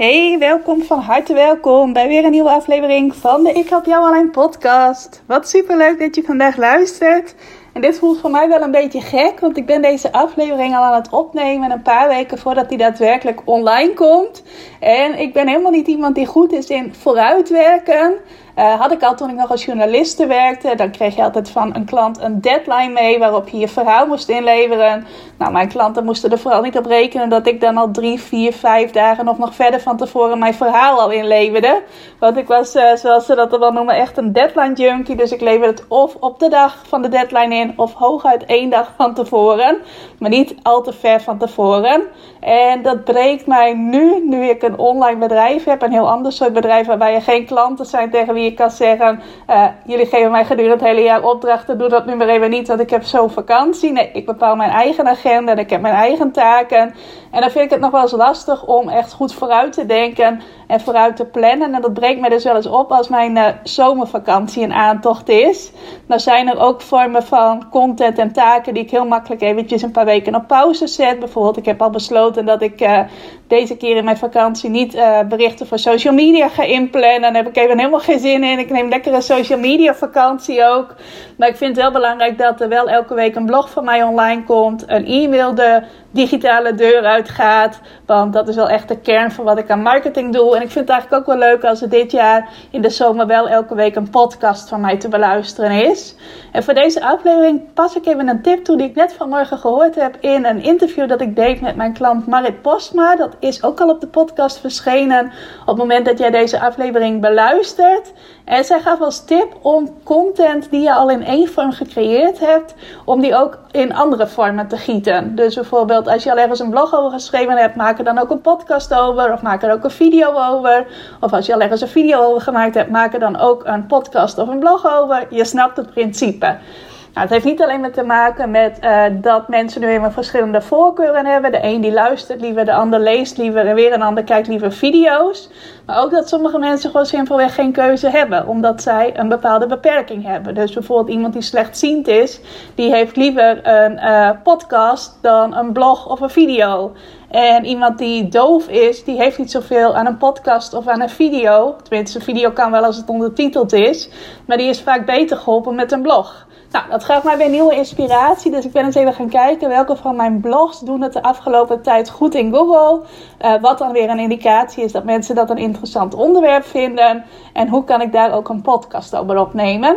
Hey, welkom van harte welkom bij weer een nieuwe aflevering van de Ik Help Jou Alleen podcast. Wat super leuk dat je vandaag luistert. En dit voelt voor mij wel een beetje gek, want ik ben deze aflevering al aan het opnemen een paar weken voordat die daadwerkelijk online komt. En ik ben helemaal niet iemand die goed is in vooruitwerken. Uh, had ik al toen ik nog als journaliste werkte. Dan kreeg je altijd van een klant een deadline mee waarop je je verhaal moest inleveren. Nou, mijn klanten moesten er vooral niet op rekenen dat ik dan al drie, vier, vijf dagen of nog verder van tevoren mijn verhaal al inleverde. Want ik was, uh, zoals ze dat wel noemen, echt een deadline junkie. Dus ik leverde het of op de dag van de deadline in of hooguit één dag van tevoren. Maar niet al te ver van tevoren. En dat breekt mij nu, nu ik een online bedrijf heb, een heel ander soort bedrijf waarbij je geen klanten zijn tegen wie je kan zeggen: uh, Jullie geven mij gedurende het hele jaar opdrachten, doe dat nu maar even niet, want ik heb zo vakantie. Nee, ik bepaal mijn eigen agenda en ik heb mijn eigen taken. En dan vind ik het nog wel eens lastig om echt goed vooruit te denken en vooruit te plannen. En dat breekt mij dus wel eens op als mijn uh, zomervakantie een aantocht is. Dan zijn er ook vormen van content en taken die ik heel makkelijk eventjes een paar weken op pauze zet. Bijvoorbeeld, ik heb al besloten dat ik uh, deze keer in mijn vakantie niet uh, berichten voor social media ga inplannen. Daar heb ik even helemaal geen zin in. Ik neem lekker een social media vakantie ook. Maar ik vind het wel belangrijk dat er wel elke week een blog van mij online komt. Een e-mail de digitale deur uitgaat. Want dat is wel echt de kern van wat ik aan marketing doe. En ik vind het eigenlijk ook wel leuk als er dit jaar in de zomer wel elke week een podcast van mij te beluisteren is. En voor deze aflevering pas ik even een tip toe die ik net vanmorgen gehoord heb in een interview dat ik deed met mijn klant Marit Postma. Dat is ook al op de podcast verschenen op het moment dat jij deze aflevering beluistert. En zij gaf als tip om content die je al in één vorm gecreëerd hebt, om die ook in andere vormen te gieten. Dus bijvoorbeeld als je al ergens een blog over geschreven hebt, maak er dan ook een podcast over of maak er ook een video over. Of als je al ergens een video over gemaakt hebt, maak er dan ook een podcast of een blog over. Je snapt het principe. Nou, het heeft niet alleen maar te maken met uh, dat mensen nu helemaal verschillende voorkeuren hebben. De een die luistert liever, de ander leest liever en weer een ander kijkt liever video's. Maar ook dat sommige mensen gewoon simpelweg geen keuze hebben, omdat zij een bepaalde beperking hebben. Dus bijvoorbeeld iemand die slechtziend is, die heeft liever een uh, podcast dan een blog of een video. En iemand die doof is, die heeft niet zoveel aan een podcast of aan een video. Tenminste, een video kan wel als het ondertiteld is. Maar die is vaak beter geholpen met een blog. Nou, dat gaf mij weer nieuwe inspiratie. Dus ik ben eens even gaan kijken welke van mijn blogs doen het de afgelopen tijd goed in Google. Uh, wat dan weer een indicatie is dat mensen dat een interessant onderwerp vinden. En hoe kan ik daar ook een podcast over opnemen.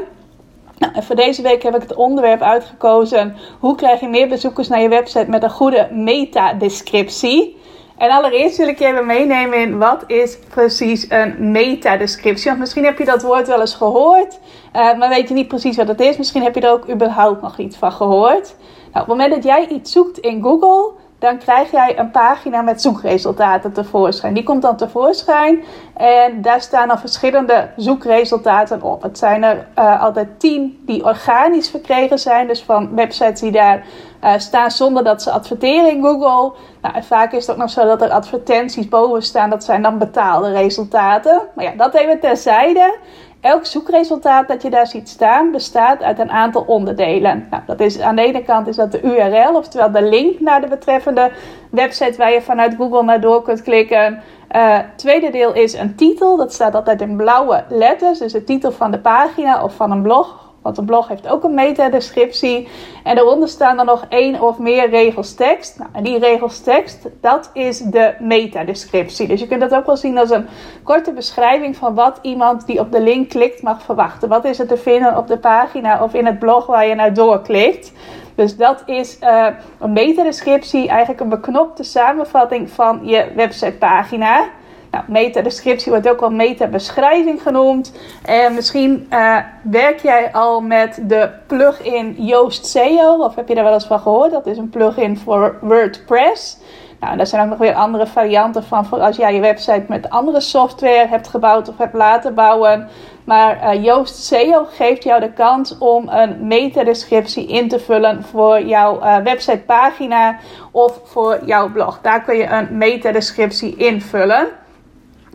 Nou, en voor deze week heb ik het onderwerp uitgekozen. Hoe krijg je meer bezoekers naar je website met een goede meta-descriptie? En allereerst wil ik je even meenemen in wat is precies een meta-descriptie. Want misschien heb je dat woord wel eens gehoord, uh, maar weet je niet precies wat het is. Misschien heb je er ook überhaupt nog iets van gehoord. Nou, op het moment dat jij iets zoekt in Google, dan krijg jij een pagina met zoekresultaten tevoorschijn. Die komt dan tevoorschijn en daar staan dan verschillende zoekresultaten op. Het zijn er uh, altijd tien die organisch verkregen zijn, dus van websites die daar uh, staan zonder dat ze adverteren in Google. Nou, vaak is het ook nog zo dat er advertenties boven staan, dat zijn dan betaalde resultaten. Maar ja, dat even terzijde. Elk zoekresultaat dat je daar ziet staan bestaat uit een aantal onderdelen. Nou, dat is, aan de ene kant is dat de URL, oftewel de link naar de betreffende website waar je vanuit Google naar door kunt klikken. Uh, tweede deel is een titel. Dat staat altijd in blauwe letters. Dus de titel van de pagina of van een blog want een blog heeft ook een meta-descriptie. En daaronder staan er nog één of meer regels tekst. Nou, en die regels tekst, dat is de meta-descriptie. Dus je kunt dat ook wel zien als een korte beschrijving van wat iemand die op de link klikt mag verwachten. Wat is er te vinden op de pagina of in het blog waar je naar doorklikt. Dus dat is uh, een meta-descriptie, eigenlijk een beknopte samenvatting van je websitepagina. Nou, meta-descriptie wordt ook wel meta-beschrijving genoemd. En misschien uh, werk jij al met de plugin Yoast SEO, of heb je daar wel eens van gehoord? Dat is een plugin voor WordPress. Nou, daar zijn ook nog weer andere varianten van voor als jij je website met andere software hebt gebouwd of hebt laten bouwen. Maar uh, Yoast SEO geeft jou de kans om een metadescriptie in te vullen voor jouw uh, websitepagina of voor jouw blog. Daar kun je een metadescriptie invullen.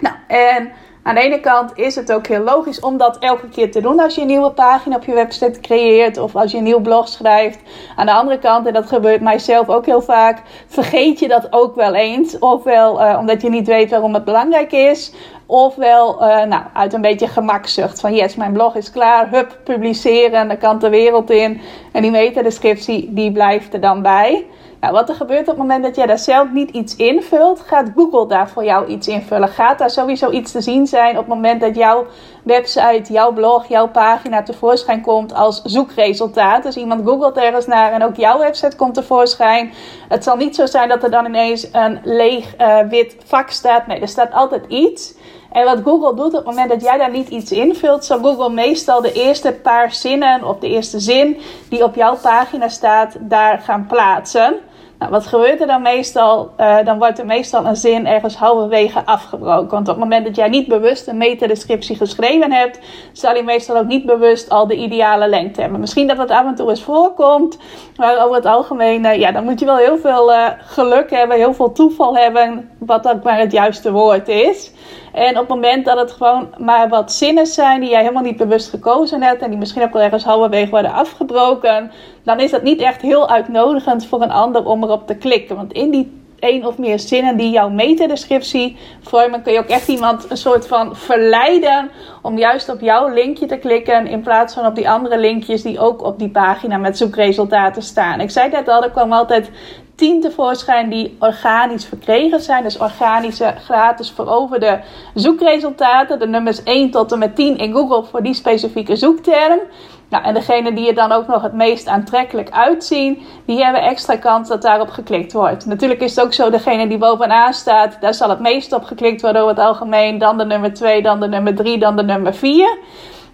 Nou, en aan de ene kant is het ook heel logisch om dat elke keer te doen als je een nieuwe pagina op je website creëert of als je een nieuw blog schrijft. Aan de andere kant, en dat gebeurt mijzelf ook heel vaak, vergeet je dat ook wel eens. Ofwel uh, omdat je niet weet waarom het belangrijk is, ofwel uh, nou, uit een beetje gemakzucht van yes, mijn blog is klaar, hup, publiceren, dan kan de wereld in. En die metadescriptie die blijft er dan bij. Nou, wat er gebeurt op het moment dat jij daar zelf niet iets invult, gaat Google daar voor jou iets invullen. Gaat daar sowieso iets te zien zijn op het moment dat jouw website, jouw blog, jouw pagina tevoorschijn komt als zoekresultaat. Dus iemand googelt ergens naar en ook jouw website komt tevoorschijn. Het zal niet zo zijn dat er dan ineens een leeg uh, wit vak staat. Nee, er staat altijd iets. En wat Google doet op het moment dat jij daar niet iets invult, zal Google meestal de eerste paar zinnen of de eerste zin die op jouw pagina staat, daar gaan plaatsen. Nou, wat gebeurt er dan meestal? Uh, dan wordt er meestal een zin ergens halverwege afgebroken. Want op het moment dat jij niet bewust een metadescriptie geschreven hebt, zal je meestal ook niet bewust al de ideale lengte hebben. Misschien dat het af en toe eens voorkomt, maar over het algemeen, uh, ja, dan moet je wel heel veel uh, geluk hebben, heel veel toeval hebben, wat ook maar het juiste woord is. En op het moment dat het gewoon maar wat zinnen zijn die jij helemaal niet bewust gekozen hebt en die misschien ook wel ergens halverwege worden afgebroken, dan is dat niet echt heel uitnodigend voor een ander om erop te klikken. Want in die één of meer zinnen die jouw metadescriptie vormen, kun je ook echt iemand een soort van verleiden om juist op jouw linkje te klikken in plaats van op die andere linkjes die ook op die pagina met zoekresultaten staan. Ik zei net al, er kwam altijd 10 tevoorschijn die organisch verkregen zijn. Dus organische, gratis veroverde zoekresultaten. De nummers 1 tot en met 10 in Google voor die specifieke zoekterm. Nou, en degene die er dan ook nog het meest aantrekkelijk uitzien, die hebben extra kans dat daarop geklikt wordt. Natuurlijk is het ook zo, degene die bovenaan staat, daar zal het meest op geklikt worden over het algemeen. Dan de nummer 2, dan de nummer 3, dan de nummer 4.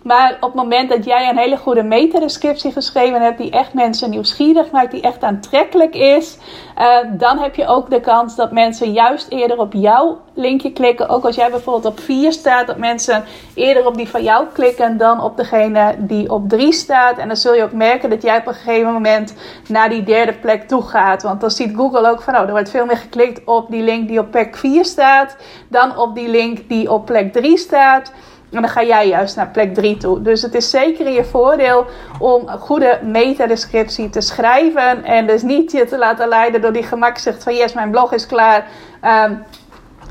Maar op het moment dat jij een hele goede metadescriptie geschreven hebt, die echt mensen nieuwsgierig maakt, die echt aantrekkelijk is, uh, dan heb je ook de kans dat mensen juist eerder op jouw linkje klikken. Ook als jij bijvoorbeeld op 4 staat, dat mensen eerder op die van jou klikken dan op degene die op 3 staat. En dan zul je ook merken dat jij op een gegeven moment naar die derde plek toe gaat. Want dan ziet Google ook van, oh, er wordt veel meer geklikt op die link die op plek 4 staat, dan op die link die op plek 3 staat. En dan ga jij juist naar plek 3 toe. Dus het is zeker in je voordeel om een goede metadescriptie te schrijven. En dus niet je te laten leiden door die gemakzucht van yes, mijn blog is klaar. Um,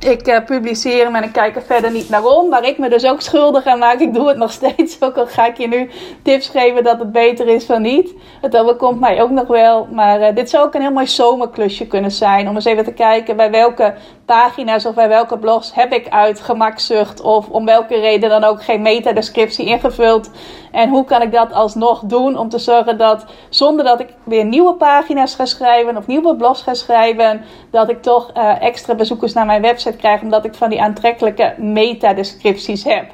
ik uh, publiceer hem en ik kijk er verder niet naar om. Waar ik me dus ook schuldig aan maak. Ik doe het nog steeds. Ook al ga ik je nu tips geven dat het beter is van niet. Het overkomt mij ook nog wel. Maar uh, dit zou ook een heel mooi zomerklusje kunnen zijn. Om eens even te kijken bij welke pagina's of bij welke blogs heb ik uit gemakzucht. Of om welke reden dan ook geen metadescriptie ingevuld. En hoe kan ik dat alsnog doen om te zorgen dat zonder dat ik weer nieuwe pagina's ga schrijven of nieuwe blogs ga schrijven. Dat ik toch uh, extra bezoekers naar mijn website krijg omdat ik van die aantrekkelijke metadescripties heb.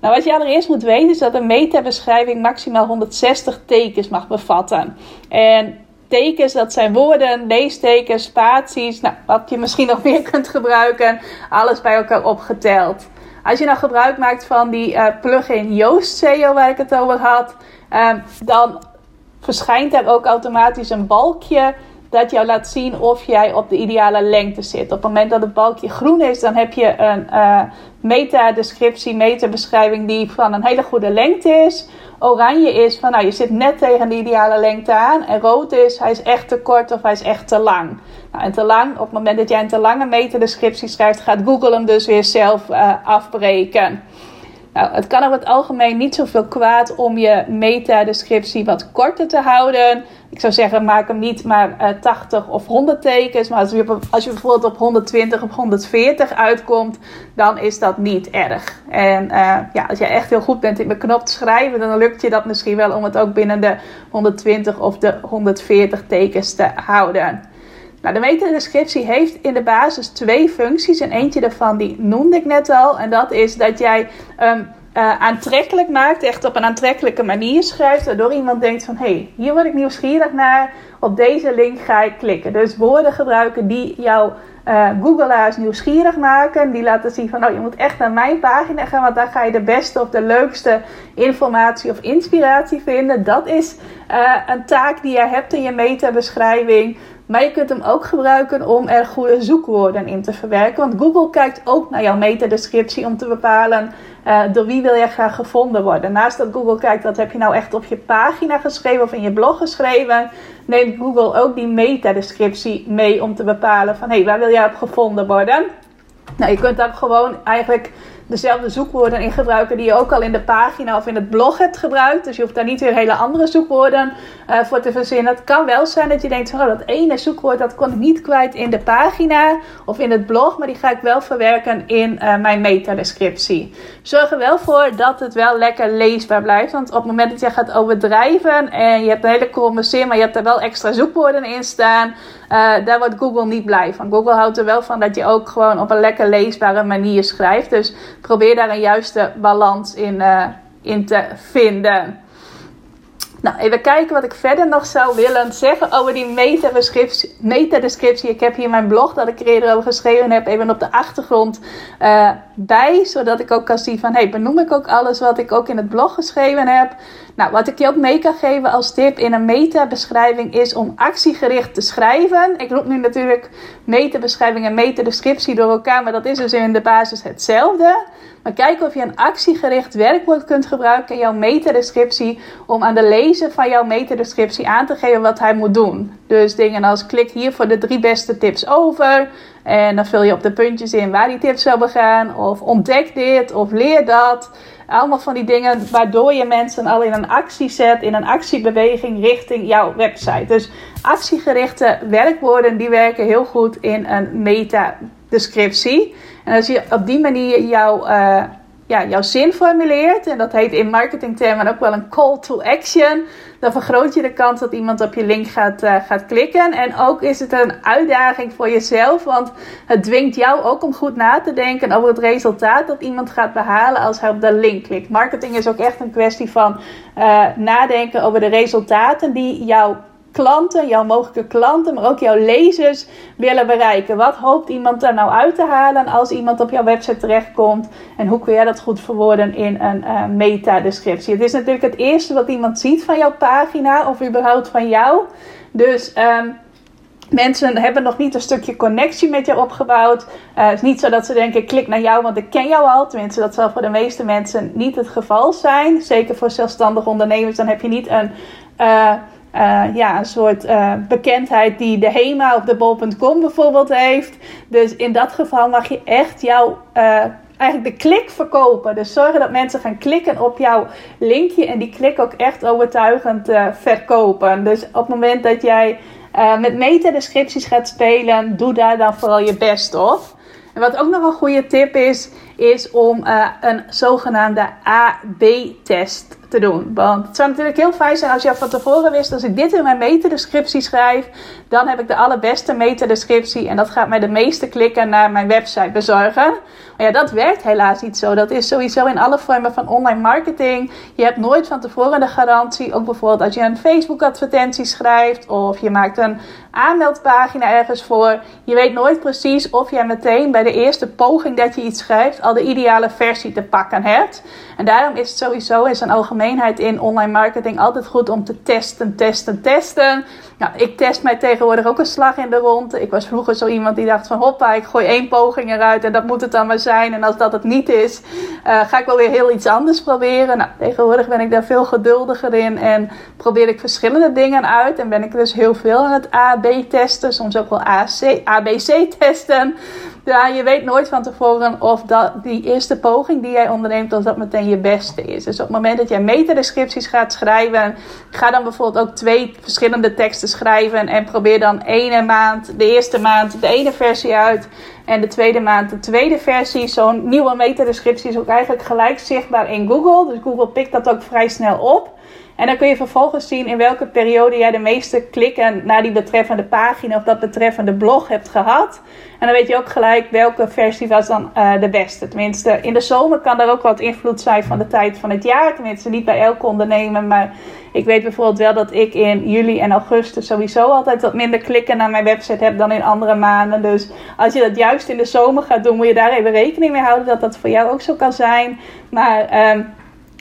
Nou, wat je allereerst moet weten is dat een metabeschrijving maximaal 160 tekens mag bevatten. En tekens, dat zijn woorden, leestekens, spaties, nou, wat je misschien nog meer kunt gebruiken, alles bij elkaar opgeteld. Als je nou gebruik maakt van die uh, plugin Yoast SEO waar ik het over had, uh, dan verschijnt er ook automatisch een balkje dat jou laat zien of jij op de ideale lengte zit. Op het moment dat het balkje groen is, dan heb je een uh, meta-descriptie, meta-beschrijving die van een hele goede lengte is. Oranje is van, nou, je zit net tegen de ideale lengte aan. En rood is, hij is echt te kort of hij is echt te lang. Nou, en te lang, op het moment dat jij een te lange meta-descriptie schrijft, gaat Google hem dus weer zelf uh, afbreken. Nou, het kan over het algemeen niet zoveel kwaad om je meta-descriptie wat korter te houden. Ik zou zeggen, maak hem niet maar uh, 80 of 100 tekens. Maar als je, als je bijvoorbeeld op 120 of 140 uitkomt, dan is dat niet erg. En uh, ja, als je echt heel goed bent in beknopt schrijven, dan lukt je dat misschien wel om het ook binnen de 120 of de 140 tekens te houden. Nou, de metadescriptie heeft in de basis twee functies. En eentje daarvan die noemde ik net al. En dat is dat jij um, aantrekkelijk maakt, echt op een aantrekkelijke manier schrijft, waardoor iemand denkt van hé, hey, hier word ik nieuwsgierig naar, op deze link ga ik klikken. Dus woorden gebruiken die jouw uh, Googleaars nieuwsgierig maken, die laten zien van oh, je moet echt naar mijn pagina gaan, want daar ga je de beste of de leukste informatie of inspiratie vinden. Dat is uh, een taak die je hebt in je meta-beschrijving. Maar je kunt hem ook gebruiken om er goede zoekwoorden in te verwerken. Want Google kijkt ook naar jouw metadescriptie om te bepalen uh, door wie wil je graag gevonden worden. Naast dat Google kijkt wat heb je nou echt op je pagina geschreven of in je blog geschreven, neemt Google ook die metadescriptie mee om te bepalen van hé, hey, waar wil jij op gevonden worden? Nou, je kunt daar gewoon eigenlijk dezelfde zoekwoorden in gebruiken die je ook al in de pagina of in het blog hebt gebruikt. Dus je hoeft daar niet weer hele andere zoekwoorden uh, voor te verzinnen. Het kan wel zijn dat je denkt, oh, dat ene zoekwoord dat kon ik niet kwijt in de pagina of in het blog, maar die ga ik wel verwerken in uh, mijn metadescriptie. Zorg er wel voor dat het wel lekker leesbaar blijft, want op het moment dat je gaat overdrijven en je hebt een hele kromme zin, maar je hebt er wel extra zoekwoorden in staan, uh, daar wordt Google niet blij van. Google houdt er wel van dat je ook gewoon op een lekker leesbare manier schrijft. Dus probeer daar een juiste balans in, uh, in te vinden. Nou, even kijken wat ik verder nog zou willen zeggen over die metadescriptie. metadescriptie. Ik heb hier mijn blog dat ik er eerder over geschreven heb, even op de achtergrond uh, bij. Zodat ik ook kan zien van, hey, benoem ik ook alles wat ik ook in het blog geschreven heb. Nou, wat ik je ook mee kan geven als tip in een meta-beschrijving is om actiegericht te schrijven. Ik roep nu natuurlijk meta-beschrijving en meta-descriptie door elkaar, maar dat is dus in de basis hetzelfde. Maar kijk of je een actiegericht werkwoord kunt gebruiken in jouw meta-descriptie om aan de lezer van jouw meta-descriptie aan te geven wat hij moet doen. Dus dingen als klik hier voor de drie beste tips over. En dan vul je op de puntjes in waar die tips over gaan. Of ontdek dit of leer dat. Allemaal van die dingen waardoor je mensen al in een actie zet, in een actiebeweging richting jouw website. Dus actiegerichte werkwoorden die werken heel goed in een meta-descriptie. En als je op die manier jouw, uh, ja, jouw zin formuleert, en dat heet in marketingtermen ook wel een call to action, dan vergroot je de kans dat iemand op je link gaat, uh, gaat klikken. En ook is het een uitdaging voor jezelf, want het dwingt jou ook om goed na te denken over het resultaat dat iemand gaat behalen als hij op de link klikt. Marketing is ook echt een kwestie van uh, nadenken over de resultaten die jouw klanten, jouw mogelijke klanten, maar ook jouw lezers willen bereiken. Wat hoopt iemand daar nou uit te halen als iemand op jouw website terechtkomt? En hoe kun jij dat goed verwoorden in een uh, meta-descriptie? Het is natuurlijk het eerste wat iemand ziet van jouw pagina of überhaupt van jou. Dus um, Mensen hebben nog niet een stukje connectie met je opgebouwd. Uh, het is niet zo dat ze denken: klik naar jou, want ik ken jou al. Tenminste, dat zal voor de meeste mensen niet het geval zijn. Zeker voor zelfstandige ondernemers, dan heb je niet een. Uh, uh, ja, een soort uh, bekendheid die de HEMA of de bol.com bijvoorbeeld heeft. Dus in dat geval mag je echt jouw, uh, eigenlijk de klik verkopen. Dus zorgen dat mensen gaan klikken op jouw linkje en die klik ook echt overtuigend verkopen. Dus op het moment dat jij met meta-descripties gaat spelen, doe daar dan vooral je best op. En wat ook nog een goede tip is, is om een zogenaamde AB-test doen. Want het zou natuurlijk heel fijn zijn als je van tevoren wist, als ik dit in mijn metadescriptie schrijf, dan heb ik de allerbeste metadescriptie en dat gaat mij de meeste klikken naar mijn website bezorgen. Maar ja, dat werkt helaas niet zo. Dat is sowieso in alle vormen van online marketing. Je hebt nooit van tevoren de garantie. Ook bijvoorbeeld als je een Facebook advertentie schrijft of je maakt een aanmeldpagina ergens voor. Je weet nooit precies of jij meteen bij de eerste poging dat je iets schrijft al de ideale versie te pakken hebt. En daarom is het sowieso in zijn algemeenheid in online marketing altijd goed om te testen, testen, testen. Nou, ik test mij tegenwoordig ook een slag in de ronde. Ik was vroeger zo iemand die dacht van hoppa, ik gooi één poging eruit en dat moet het dan maar zijn. En als dat het niet is, uh, ga ik wel weer heel iets anders proberen. Nou, tegenwoordig ben ik daar veel geduldiger in en probeer ik verschillende dingen uit. En ben ik dus heel veel aan het A-B testen, soms ook wel ABC testen. Ja, je weet nooit van tevoren of dat, die eerste poging die jij onderneemt, of dat meteen je beste is. Dus op het moment dat jij metadescripties gaat schrijven, ga dan bijvoorbeeld ook twee verschillende teksten schrijven. En probeer dan ene maand, de eerste maand, de ene versie uit. En de tweede maand de tweede versie. Zo'n nieuwe metadescriptie is ook eigenlijk gelijk zichtbaar in Google. Dus Google pikt dat ook vrij snel op. En dan kun je vervolgens zien in welke periode jij de meeste klikken naar die betreffende pagina of dat betreffende blog hebt gehad. En dan weet je ook gelijk welke versie was dan uh, de beste. Tenminste, in de zomer kan er ook wat invloed zijn van de tijd van het jaar. Tenminste, niet bij elke ondernemer. Maar ik weet bijvoorbeeld wel dat ik in juli en augustus sowieso altijd wat minder klikken naar mijn website heb dan in andere maanden. Dus als je dat juist in de zomer gaat doen, moet je daar even rekening mee houden dat dat voor jou ook zo kan zijn. Maar. Um,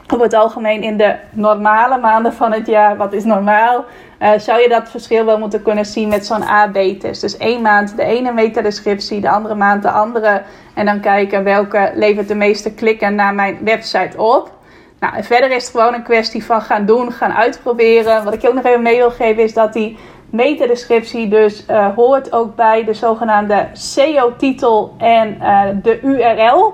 over het algemeen in de normale maanden van het jaar, wat is normaal, uh, zou je dat verschil wel moeten kunnen zien met zo'n A-B-test. Dus één maand de ene metadescriptie, de andere maand de andere. En dan kijken welke levert de meeste klikken naar mijn website op. Nou, verder is het gewoon een kwestie van gaan doen, gaan uitproberen. Wat ik je ook nog even mee wil geven is dat die metadescriptie dus uh, hoort ook bij de zogenaamde SEO-titel en uh, de URL.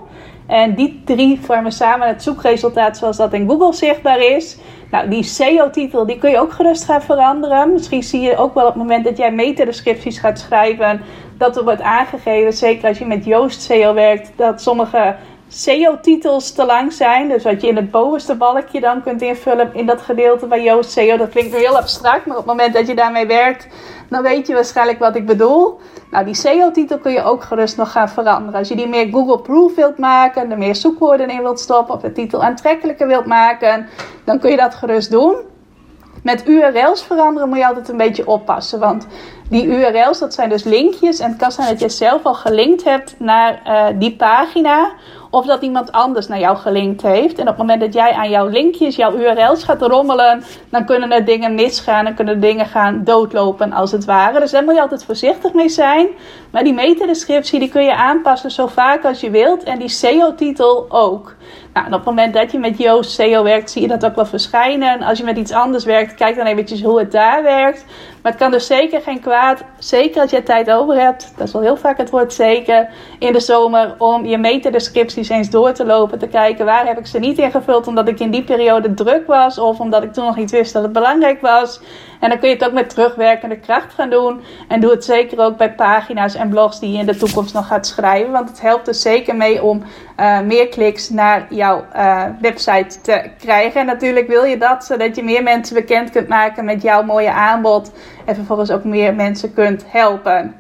En die drie vormen samen het zoekresultaat zoals dat in Google zichtbaar is. Nou, die SEO-titel die kun je ook gerust gaan veranderen. Misschien zie je ook wel op het moment dat jij metadescripties gaat schrijven, dat er wordt aangegeven, zeker als je met Yoast SEO werkt, dat sommige SEO-titels te lang zijn. Dus wat je in het bovenste balkje dan kunt invullen in dat gedeelte bij Yoast SEO. Dat klinkt nu heel abstract, maar op het moment dat je daarmee werkt, dan weet je waarschijnlijk wat ik bedoel. Nou, die SEO-titel kun je ook gerust nog gaan veranderen. Als je die meer Google-proof wilt maken, er meer zoekwoorden in wilt stoppen of de titel aantrekkelijker wilt maken, dan kun je dat gerust doen. Met URL's veranderen moet je altijd een beetje oppassen. Want die URL's, dat zijn dus linkjes. En het kan zijn dat je zelf al gelinkt hebt naar uh, die pagina. Of dat iemand anders naar jou gelinkt heeft. En op het moment dat jij aan jouw linkjes, jouw URL's gaat rommelen, dan kunnen er dingen misgaan en kunnen dingen gaan doodlopen als het ware. Dus daar moet je altijd voorzichtig mee zijn. Maar die metadescriptie die kun je aanpassen zo vaak als je wilt. En die SEO-titel ook. Nou, en op het moment dat je met Yoast SEO werkt, zie je dat ook wel verschijnen. Als je met iets anders werkt, kijk dan eventjes hoe het daar werkt. Maar het kan dus zeker geen kwaad, zeker als je tijd over hebt, dat is wel heel vaak het woord zeker, in de zomer, om je metadescripties eens door te lopen, te kijken waar heb ik ze niet ingevuld omdat ik in die periode druk was of omdat ik toen nog niet wist dat het belangrijk was. En dan kun je het ook met terugwerkende kracht gaan doen. En doe het zeker ook bij pagina's en blogs die je in de toekomst nog gaat schrijven. Want het helpt dus zeker mee om uh, meer kliks naar jouw uh, website te krijgen. En natuurlijk wil je dat zodat je meer mensen bekend kunt maken met jouw mooie aanbod. En vervolgens ook meer mensen kunt helpen.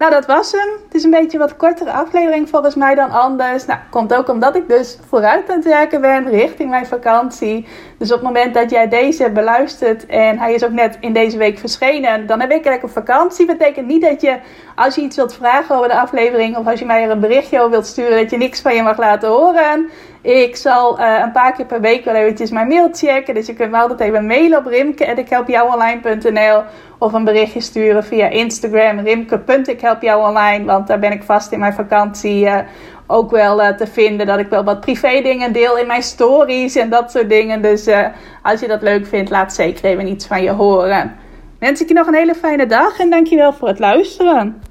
Nou, dat was hem. Het is een beetje wat kortere aflevering volgens mij dan anders. Nou, komt ook omdat ik dus vooruit aan het werken ben richting mijn vakantie. Dus op het moment dat jij deze beluistert en hij is ook net in deze week verschenen, dan heb ik lekker vakantie. Betekent niet dat je, als je iets wilt vragen over de aflevering of als je mij er een berichtje over wilt sturen, dat je niks van je mag laten horen. Ik zal uh, een paar keer per week wel eventjes mijn mail checken. Dus je kunt me altijd even mailen op rimke.ikhelpjouonline.nl of een berichtje sturen via Instagram rimke.ikhelpjouonline. Want daar ben ik vast in mijn vakantie uh, ook wel uh, te vinden. Dat ik wel wat privé dingen deel in mijn stories en dat soort dingen. Dus als je dat leuk vindt, laat zeker even iets van je horen. Wens ik je nog een hele fijne dag en dankjewel voor het luisteren.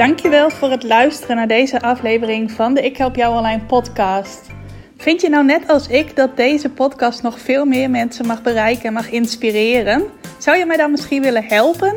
Dankjewel voor het luisteren naar deze aflevering van de Ik Help Jou Online podcast. Vind je nou net als ik dat deze podcast nog veel meer mensen mag bereiken en mag inspireren? Zou je mij dan misschien willen helpen?